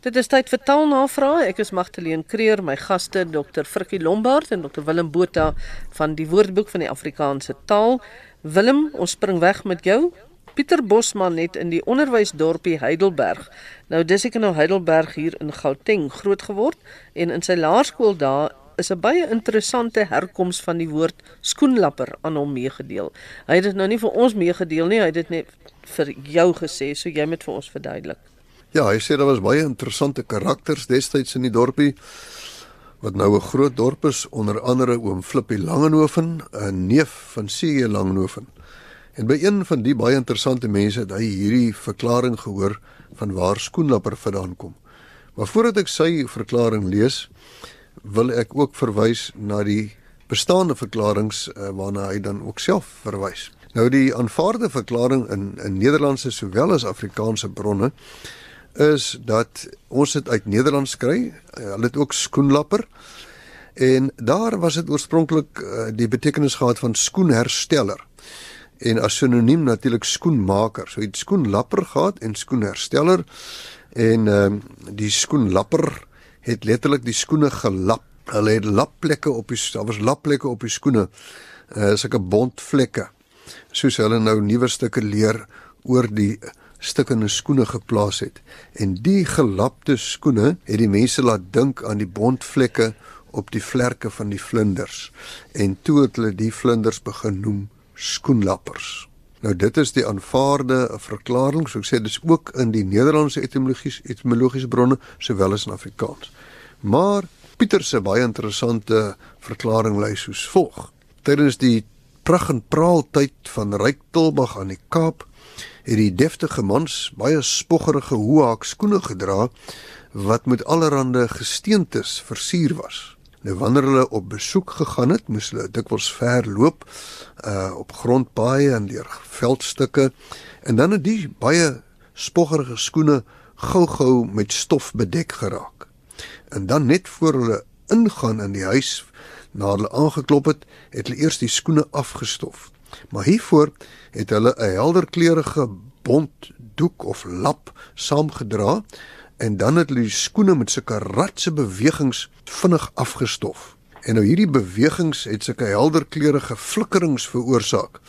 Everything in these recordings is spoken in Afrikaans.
Dit is tyd vir taalnavrae. Ek is Magtleen Creer, my gaste Dr. Frikkie Lombard en Dr. Willem Botha van die Woordeboek van die Afrikaanse taal. Willem, ons spring weg met jou. Pieter Bosman het in die onderwysdorpie Heidelberg. Nou dis ek nou Heidelberg hier in Gauteng groot geword en in sy laerskool daar is 'n baie interessante herkoms van die woord skoenlapper aan hom meegedeel. Hy het dit nou nie vir ons meegedeel nie, hy het dit net vir jou gesê, so jy moet vir ons verduidelik. Ja, hy sê daar was baie interessante karakters destyds in die dorpie wat nou 'n groot dorp is, onder andere oom Flippie Langenhoven, 'n neef van C.J. Langenhoven. En by een van die baie interessante mense het hy hierdie verklaring gehoor van waar skoenlapper vandaan kom. Maar voordat ek sy verklaring lees, wil ek ook verwys na die bestaande verklaringe uh, waarna hy dan ook self verwys. Nou die aanvaarde verklaring in in Nederlandse sowel as Afrikaanse bronne is dat ons dit uit Nederlands kry. Uh, hulle het ook skoenlapper. En daar was dit oorspronklik uh, die betekenis gehad van skoenhersteller. En as sinoniem natuurlik skoenmaker. So het skoenlapper gehad en skoenhersteller. En ehm uh, die skoenlapper het letterlik die skoene gelap. Hulle het lapplekke op die daar was lapplekke op die skoene. Uh sulke bontvlekke. Soos hulle nou nuwe stukke leer oor die stukkende skoene geplaas het. En die gelapte skoene het die mense laat dink aan die bontvlekke op die vlerke van die vlinders. En toe het hulle die vlinders begin noem skoenlappers. Nou dit is die aanvaarde verklaring, so ek sê dis ook in die Nederlandse etimologiese etimologiese bronne sowel as in Afrikaans. Maar Pieter se baie interessante verklaring lei soos volg: Tydens die prag en praal tyd van Ryk Tilbag aan die Kaap het die deftige mans baie spoggerige hoehaak skoene gedra wat met allerlei gesteentes versier was. Nou wanneer hulle op besoek gegaan het, moes hulle dikwels ver loop uh op grondpaaie en deur veldstukke en dan het die baie spoggerige skoene gou-gou met stof bedek geraak. En dan net voor hulle ingaan in die huis na hulle aangeklop het, het hulle eers die skoene afgestof. Maar hiervoor het hulle 'n helder kleurige bont doek of lap saamgedra en dan het hulle die skoene met sulke ratse bewegings vinnig afgestof. En nou hierdie bewegings het sulke helder kleurige flikkerings veroorsaak.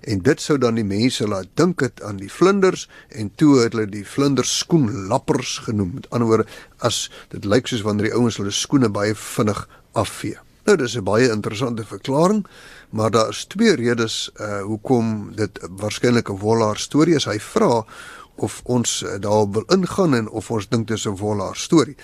En dit sou dan die mense laat dink het aan die vlinders en toe het hulle die vlinders skoenlappers genoem. Met ander woorde, as dit lyk soos wanneer die ouens hulle skoene baie vinnig afvee. Nou dis 'n baie interessante verklaring, maar daar is twee redes uh hoekom dit waarskynlik 'n wollaar storie is. Hy vra of ons uh, daarop wil ingaan en of ons dink dis 'n wollaar storie.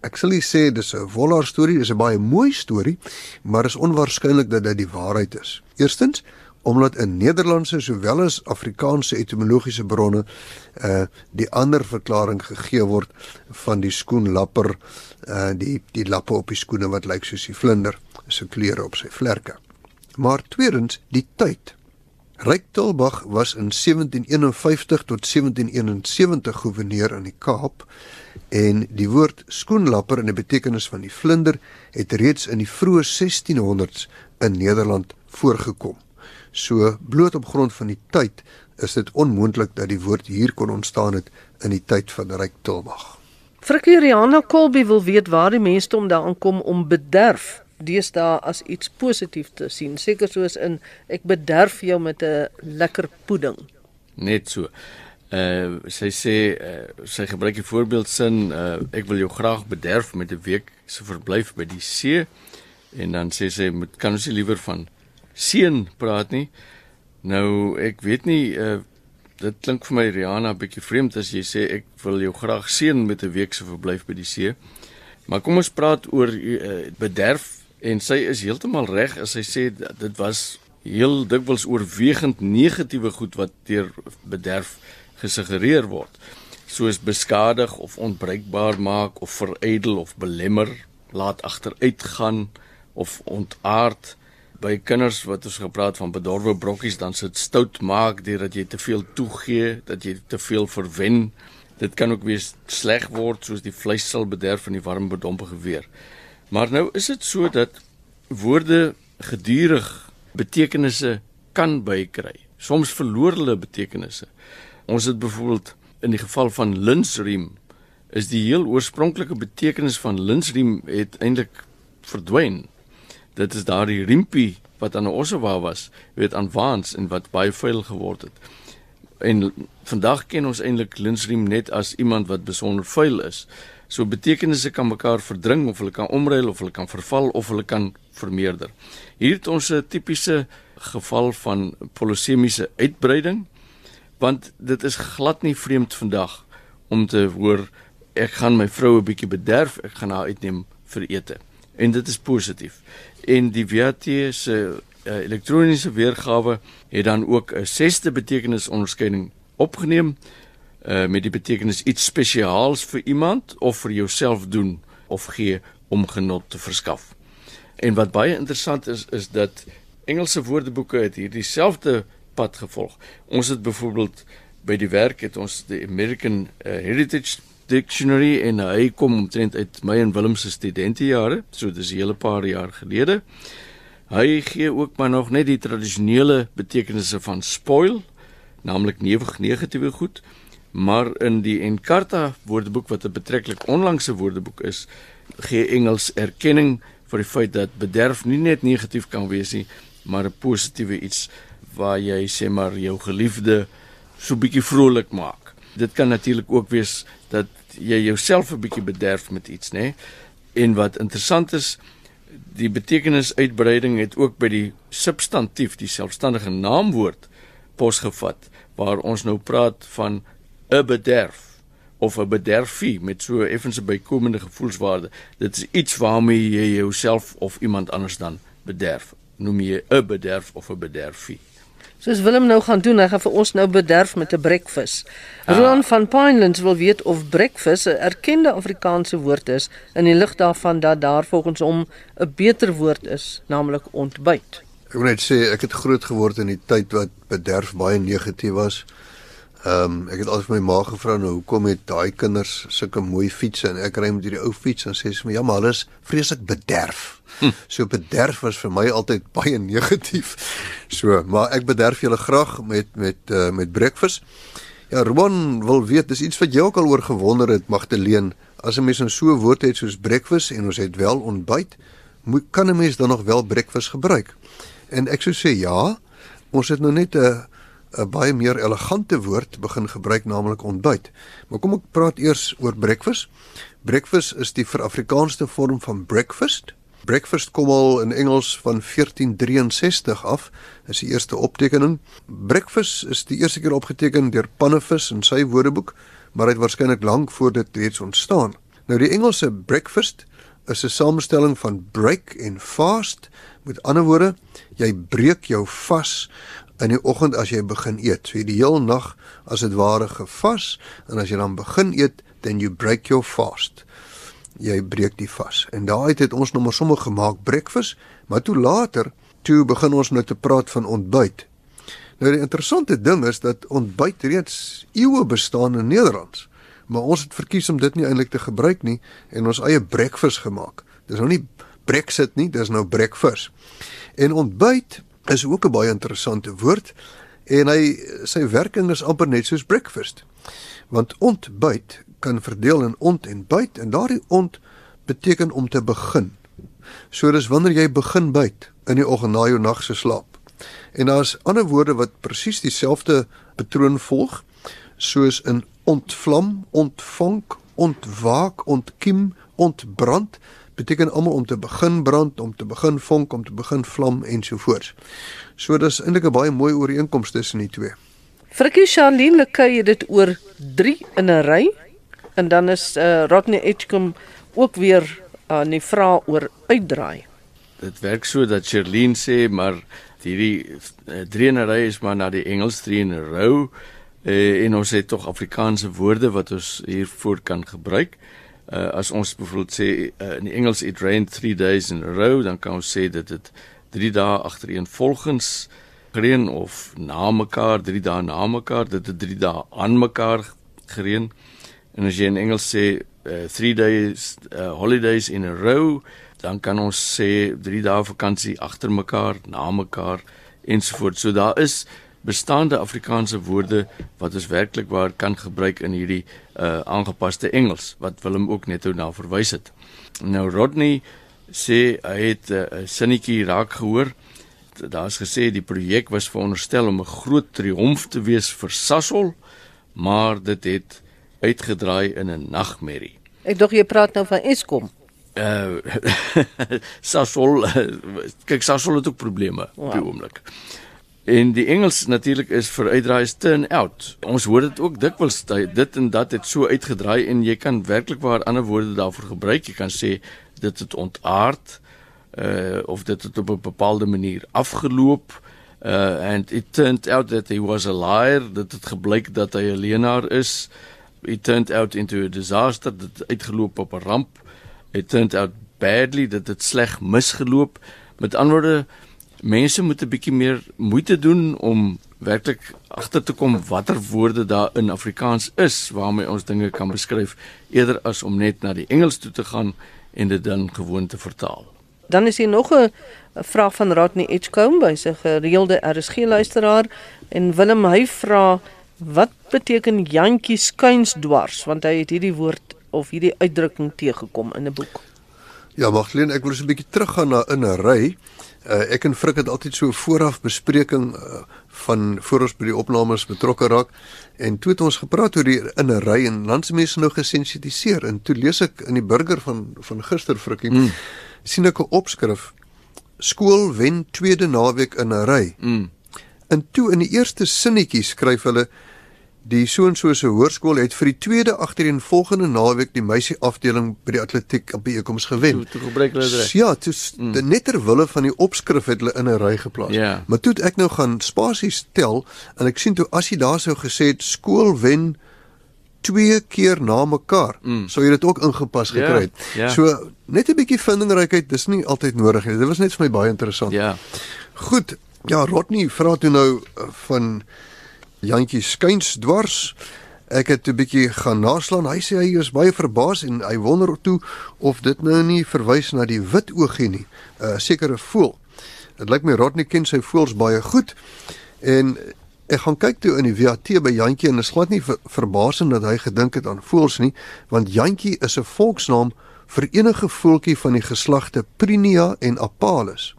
Ek sal sê dis 'n wollaar storie, dis 'n baie mooi storie, maar is onwaarskynlik dat dit die waarheid is. Eerstens, omdat in Nederlandse sowel as Afrikaanse etimologiese bronne uh die ander verklaring gegee word van die skoenlapper uh die die lappe op die skoene wat lyk soos die vlinder, se kleure op sy vlerke. Maar tweedens, die tyd. Ryk Tilbag was in 1751 tot 1771 gouverneur in die Kaap en die woord skoenlapper in die betekenis van die vlinder het reeds in die vroeë 1600s in Nederland voorgekom. So bloot op grond van die tyd is dit onmoontlik dat die woord hier kon ontstaan het in die tyd van Ryk Tilbag. Frikkie Rihanna Kolby wil weet waar die mense om daaraan kom om bederf deesdae as iets positief te sien, seker soos in ek bederf jou met 'n lekker pudding. Net so. Uh sy sê uh, sy gebruik die voorbeeldsin uh ek wil jou graag bederf met 'n week se verblyf by die see en dan sê sy moet kan ons nie liewer van seën praat nie. Nou ek weet nie uh dit klink vir my Rihanna bietjie vreemd as jy sê ek wil jou graag seën met 'n week se verblyf by die see. Maar kom ons praat oor uh, bederf en sy is heeltemal reg as sy sê dit was heel dikwels oorwegend negatiewe goed wat deur bederf gesuggereer word. Soos beskadig of onbruikbaar maak of veredel of belemmer laat agteruit gaan of ontaard. By kinders wat ons gepraat van bedorwe brokkies dan sit stout maak deurdat jy te veel toegee dat jy te veel verwen. Dit kan ook wees sleg word soos die vleis sal bederf in die warm bedompe geweer Maar nou is dit so dat woorde gedurig betekenisse kan bykry. Soms verloor hulle betekenisse. Ons het byvoorbeeld in die geval van linsriem is die heel oorspronklike betekenis van linsriem het eintlik verdwyn. Dit is daardie riempie wat aan 'n ossewa was, weet aan waans en wat baie vuil geword het. En vandag ken ons eintlik linsriem net as iemand wat besonder vuil is. So betekenisse kan mekaar verdring of hulle kan omruil of hulle kan verval of hulle kan vermeerder. Hier het ons 'n tipiese geval van polisemiese uitbreiding want dit is glad nie vreemd vandag om te hoor ek gaan my vrou 'n bietjie bederf, ek gaan haar uitneem vir ete. En dit is positief. En die VAT se uh, elektroniese weergawe het dan ook 'n sesde betekenisonderskeiding opgeneem uh, met die betekenis iets spesiaals vir iemand of vir jouself doen of gee om genot te verskaf. En wat baie interessant is is dat Engelse woordeboeke het hierdie selfde pad gevolg. Ons het byvoorbeeld by die werk het ons die American uh, Heritage Dictionary en hy kom omtrent uit my en Willem se studentejare, so dis 'n hele paar jaar gelede. Hy gee ook maar nog net die tradisionele betekenisse van spoil, naamlik newig negatiewe goed, maar in die Encarta woordeboek wat 'n betreklik onlangse woordeboek is, gee Engels erkenning vir die feit dat bederf nie net negatief kan wees nie, maar 'n positiewe iets waar jy sê maar jou geliefde so bietjie vrolik maak. Dit kan natuurlik ook wees dat jy jouself 'n bietjie bederf met iets, nê? En wat interessant is, die betekenisuitbreiding het ook by die substantief, die selfstandige naamwoord posgevat waar ons nou praat van 'n bederf of 'n bederfie met so effens 'n bykomende gevoelswaarde. Dit is iets waarmee jy jouself of iemand anders dan bederf. Noem jy 'n bederf of 'n bederfie. Soos Willem nou gaan doen, hy gaan vir ons nou bederf met 'n breakfast. Ah. Roan van Pinelands wil weet of breakfast 'n erkende Afrikaanse woord is in die lig daarvan dat daar volgens hom 'n beter woord is, naamlik ontbyt. Ek wil net sê ek het groot geword in die tyd wat bederf baie negatief was. Ehm um, ek het altyd vir my ma gevra nou hoekom het daai kinders sulke mooi fietsse en ek ry met hierdie ou fiets en sê sy my ja maar hulle is vreeslik bederf. Hm. So bederf was vir my altyd baie negatief. So, maar ek bederf julle graag met met uh, met breakfast. Ja, Ron wil weet dis iets wat jy ook al oor gewonder het Magdalene. As 'n mens nou so 'n woord het soos breakfast en ons het wel ontbyt, moet kan 'n mens dan nog wel breakfast gebruik? En ek sou sê ja. Ons het nou net 'n 'n baie meer elegante woord begin gebruik naamlik ontbyt. Maar kom ek praat eers oor breakfast. Breakfast is die verafrikaanste vorm van breakfast. Breakfast kom al in Engels van 1463 af. Dis die eerste optekening. Breakfast is die eerste keer opgeteken deur Pannevis in sy woordeboek, maar dit waarskynlik lank voor dit reeds ontstaan. Nou die Engelse breakfast is 'n samestelling van break en fast. Met ander woorde, jy breek jou vas in die oggend as jy begin eet. So jy die heel nag as dit ware gevas en as jy dan begin eet, then you break your fast. Jy breek die vas. En daai het ons nou maar sommer gemaak breakfast, maar toe later, toe begin ons nou te praat van ontbyt. Nou die interessante ding is dat ontbyt reeds eeue bestaan in Nederlands. Maar ons het verkies om dit nie eintlik te gebruik nie en ons eie breakfast gemaak. Dis nou nie Brexit nie, dis nou breakfast. En ontbyt is ook 'n baie interessante woord en hy sy werking is amper net soos breakfast. Want ontbyt kan verdeel in ont en byt en daardie ont beteken om te begin. So dis wanneer jy begin byt in die oggend na jou nag se slaap. En daar's ander woorde wat presies dieselfde patroon volg soos in ontvlam, ontvonk, ontwaak, ontkiem, ontbrand beteken almal om te begin brand, om te begin vonk, om te begin vlam ensovoorts. So dis eintlik 'n baie mooi ooreenkoms tussen die twee. Frikkie Charlene Lekay het dit oor 3 in 'n ry en dan is uh, Rodney Edgecombe ook weer aan uh, die vraag oor uitdraai. Dit werk so dat Charlene sê maar hierdie 3 uh, in 'n ry is maar na die Engels 3 in 'n row uh, en ons het tog Afrikaanse woorde wat ons hiervoor kan gebruik uh, as ons byvoorbeeld sê uh, in die Engels it rained 3 days in a row dan kan ons sê dit het 3 dae agtereenvolgens gereën of na mekaar 3 dae na mekaar dit het 3 dae aan mekaar gereën en as jy in Engels sê 3 uh, days uh, holidays in a row dan kan ons sê 3 dae vakansie agter mekaar na mekaar ensovoorts so daar is bestaande Afrikaanse woorde wat ons werklik waar kan gebruik in hierdie uh aangepaste Engels wat Willem ook net nou na verwys het. Nou Rodney sê hy het 'n uh, sinnetjie raak gehoor. Daar's gesê die projek was veronderstel om 'n groot triomf te wees vir Sasol, maar dit het uitgedraai in 'n nagmerrie. Ek dink jy praat nou van Eskom. Uh Sasol kyk Sasol het ook probleme wow. op die oomblik. En die Engels natuurlik is vir uitdraai is turn out. Ons hoor dit ook dikwels dit en dat het so uitgedraai en jy kan werklik waar ander woorde daarvoor gebruik. Jy kan sê dit het ontaard uh of dit het op 'n bepaalde manier afgeloop uh and it turned out that he was a liar. Dat dit gebleik dat hy 'n leienaar is. It turned out into a disaster. Dit uitgeloop op 'n ramp. It turned out badly. Dat dit sleg misgeloop. Met antwoorde mense moet 'n bietjie meer moeite doen om werklik agter te kom watter woorde daar in Afrikaans is waarmee ons dinge kan beskryf eerder as om net na die Engels toe te gaan en dit dan gewoon te vertaal. Dan is hier nog 'n vraag van Rodney Edgecombe, by sy gereelde RSG luisteraar en Willem hy vra wat beteken jantjie skuins dwars want hy het hierdie woord of hierdie uitdrukking teëgekom in 'n boek. Ja, Magdalene, ek wil so 'n bietjie teruggaan na in 'n ry. Uh, ek en Frik het altyd so vooraf bespreking uh, van voor ons by die opnames betrokke raak en toe het ons gepraat oor die in 'n ry en landsmense nou gesensitiseer en toe lees ek in die burger van van gister Frikkie mm. sien ek 'n opskrif skool wen tweede naweek in 'n ry. Mm. En toe in die eerste sinnetjie skryf hulle Die so en so se hoërskool het vir die tweede agtereenvolgende naweek die meisie afdeling by die atletiek op die ekoms gewen. Toe gebruik hulle dit. Ja, toe mm. net ter wille van die opskrif het hulle in 'n ry geplaas. Yeah. Maar toe ek nou gaan spasies tel en ek sien toe as jy daar sou gesê het skool wen twee keer na mekaar, mm. sou jy dit ook ingepas gekry het. Yeah. Yeah. So net 'n bietjie vindingrykheid, dis nie altyd nodig nie. Dit was net vir my baie interessant. Ja. Goed. Ja, Rodney vra toe nou van Jantjie skuins dwars. Ek het 'n bietjie gaan naslaan. Hy sê hy is baie verbaas en hy wonder toe of dit nou nie verwys na die wit oogie nie. 'n uh, Sekere voel. Dit lyk my Rodney ken sy voels baie goed. En ek gaan kyk toe in die VAT by Jantjie en dit is glad nie ver, verbasend dat hy gedink het aan voels nie, want Jantjie is 'n volksnaam vir enige voeltjie van die geslagte Prinia en Apalus.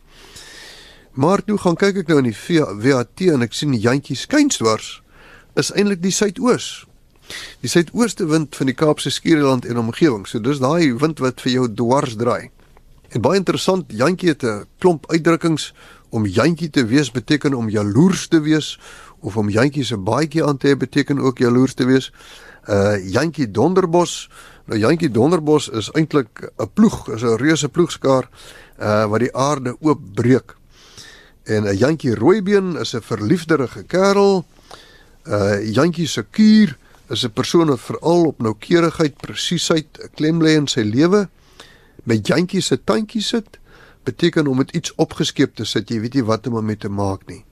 Maar toe gaan kyk ek nou in die VAT en ek sien die jantjie skynsdwars is eintlik die suidoos. Die suidooste wind van die Kaapse Skiereiland en omgewing. So dis daai wind wat vir jou dwars draai. En baie interessant, jantjie het 'n klomp uitdrukkings om jantjie te wees beteken om jaloers te wees of om jantjie se baadjie aan te hê beteken ook jaloers te wees. Uh jantjie donderbos. Nou jantjie donderbos is eintlik 'n ploeg, is 'n reuse ploegskaar uh wat die aarde oopbreek. En 'n Jantjie Rooibeen is 'n verliefderige kerel. uh, Jantjie Sekuur is 'n persoon wat veral op noukeurigheid, presisheid klem lê in sy lewe. Met Jantjie se tandjie sit beteken om met iets opgeskeep te sit, jy weet nie wat om daarmee te maak nie.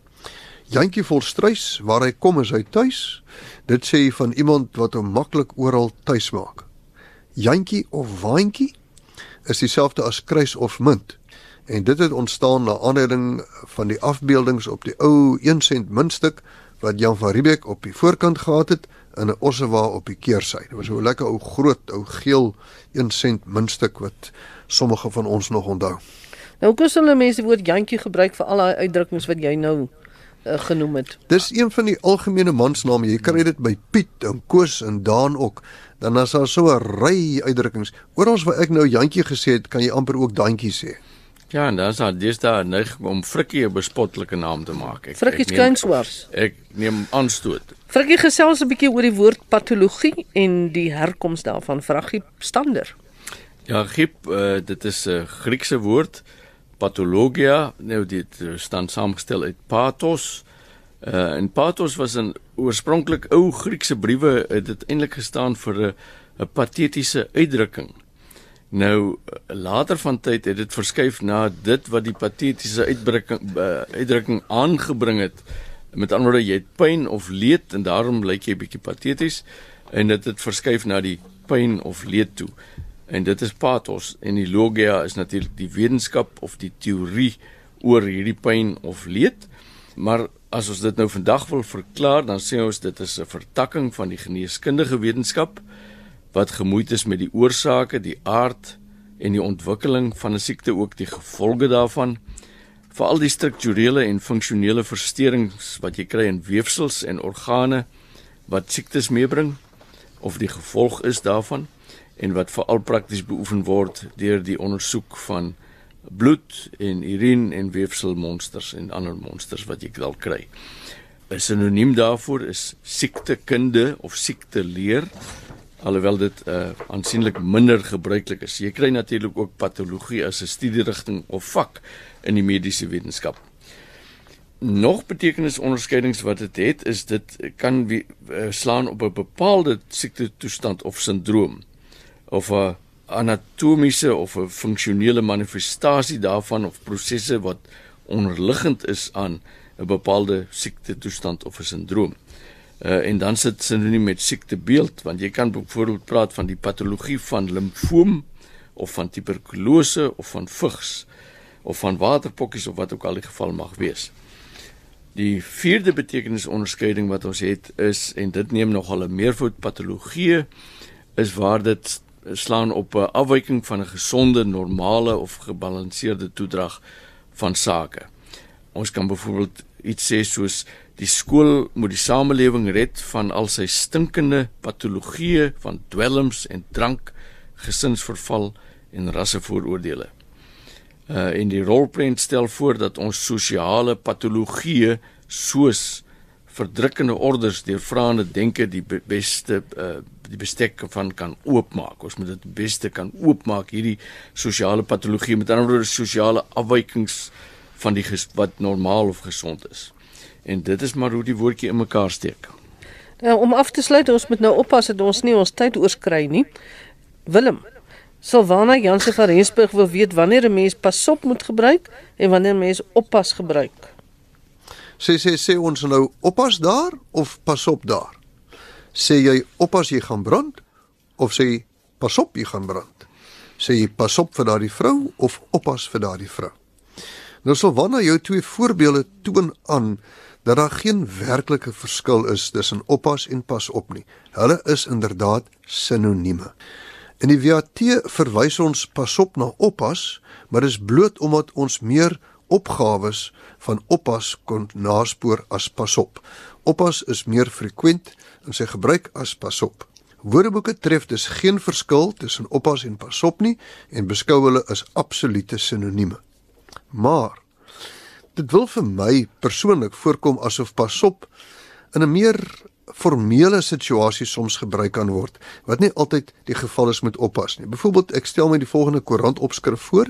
Jantjie vol strys, waar hy kom is hy tuis. Dit sê van iemand wat hom maklik oral tuis maak. Jantjie of waantjie is dieselfde as kruis of munt en dit het ontstaan na aanleiding van die afbeeldings op die ou 1 sent muntstuk wat Jan van Riebeeck op die voorkant gehad het in 'n ossewa op die keersy. Dit was so 'n lekker ou groot ou geel 1 sent muntstuk wat sommige van ons nog onthou. Nou hoe sal mense die woord jantjie gebruik vir al daai uitdrukkings wat jy nou uh, genoem het? Dis een van die algemene mansname. Jy kry dit by Piet en Koos en Daan ook. Dan is daar so 'n ry uitdrukkings. Oral waar ek nou jantjie gesê het, kan jy amper ook daantjie sê. Ja, en dan is daar dis daar neig om Frikkie 'n bespottelike naam te maak. Frikkie Skuinswars. Ek neem aanstoot. Frikkie gesels 'n bietjie oor die woord patologie en die herkoms daarvan. Fraggie stander. Ja, griep, uh, dit is 'n Griekse woord pathologia. Nou dit staan saamgestel uit pathos. Uh, en pathos was 'n oorspronklik ou Griekse briewe het dit eintlik gestaan vir 'n 'n patetiese uitdrukking. Nou later van tyd het dit verskuif na dit wat die patetiese uitdrukking uh, uitdrukking aangebring het. Met ander woorde, jy het pyn of leed en daarom lyk jy bietjie pateties en dit het verskuif na die pyn of leed toe. En dit is pathos en die logia is natuurlik die wetenskap of die teorie oor hierdie pyn of leed. Maar as ons dit nou vandag wil verklaar, dan sê ons dit is 'n vertakking van die geneeskundige wetenskap wat gemoeid is met die oorsake, die aard en die ontwikkeling van 'n siekte ook die gevolge daarvan veral die strukturele en funksionele versteurings wat jy kry in weefsels en organe wat siektes meebring of die gevolg is daarvan en wat veral prakties beoefen word deur die ondersoek van bloed en urine en weefselmonsters en ander monsters wat jy dalk kry. 'n Sinoniem daarvoor is siektekunde of siekteleer alhoewel dit uh, aansienlik minder gebruiklik is. Jy kry natuurlik ook patologie as 'n studierigting of vak in die mediese wetenskap. Nog betekenisonderskeidings wat dit het is dit kan wie, uh, slaan op 'n bepaalde siektetoestand of sindroom of 'n anatomiese of 'n funksionele manifestasie daarvan of prosesse wat onderliggend is aan 'n bepaalde siektetoestand of 'n sindroom. Uh, en dan sit sinoniem met siektebeeld want jy kan byvoorbeeld praat van die patologie van limfoom of van tuberkulose of van vigs of van waterpokkies of wat ook al die geval mag wees. Die vierde betekenisonderskeiding wat ons het is en dit neem nogal 'n meervoud patologie is waar dit slaan op 'n afwyking van 'n gesonde, normale of gebalanseerde toedrag van sake. Ons kan byvoorbeeld iets sê soos die skool moet die samelewing red van al sy stinkende patologieë van dwelms en drank, gesinsverval en rassevooroordeele. Uh in die rolprent stel voor dat ons sosiale patologieë soos verdrukkende orders deur vraende denke die beste uh die bestek van kan oopmaak. Ons moet dit beste kan oopmaak hierdie sosiale patologie met ander woorde sosiale afwykings van die wat normaal of gesond is. En dit is maar hoe die woordjie in mekaar steek. Nou om af te sluit, ons moet nou oppas dat ons nie ons tyd oorskry nie. Willem, Silvana Jansen van Rensburg wil weet wanneer 'n mens pasop moet gebruik en wanneer 'n mens oppas gebruik. Sê sê sê ons nou oppas daar of pasop daar? sê jy oppas jy gaan brand of sê jy pas op jy gaan brand? Sê jy pas op vir daardie vrou of oppas vir daardie vrou? Nou sal wanneer jou twee voorbeelde toon aan dat daar geen werklike verskil is tussen oppas en pas op nie. Hulle is inderdaad sinonieme. In die VAT verwys ons pas op na oppas, maar dis bloot omdat ons meer opgawes van oppas kon naspoor as pas op. Oppas is meer frekwent in sy gebruik as pasop. Woordeboeke tref dus geen verskil tussen oppas en pasop nie en beskou hulle as absolute sinonieme. Maar dit wil vir my persoonlik voorkom asof pasop in 'n meer formele situasie soms gebruik kan word wat nie altyd die geval is met oppas nie. Byvoorbeeld ek stel my die volgende koerant opskrif voor: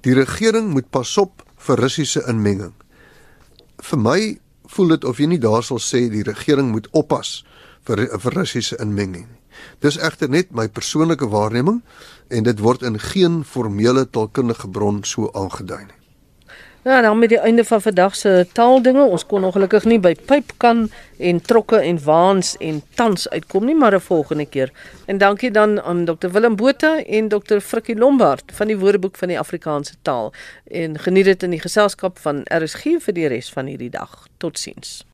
Die regering moet pasop vir Russiese inmenging. Vir my voel dit of jy nie daar sal sê die regering moet oppas vir 'n Russiese inmenging nie. Dis egter net my persoonlike waarneming en dit word in geen formele taalkundige bron so aangedui nie. Nou dan met die einde van vandag se taaldinge, ons kon ongelukkig nie by pypkan en trokke en waans en tans uitkom nie, maar 'n volgende keer. En dankie dan aan Dr Willem Botha en Dr Frikkie Lombard van die Woordeboek van die Afrikaanse taal en geniet dit in die geselskap van RSG vir die res van hierdie dag. Totsiens.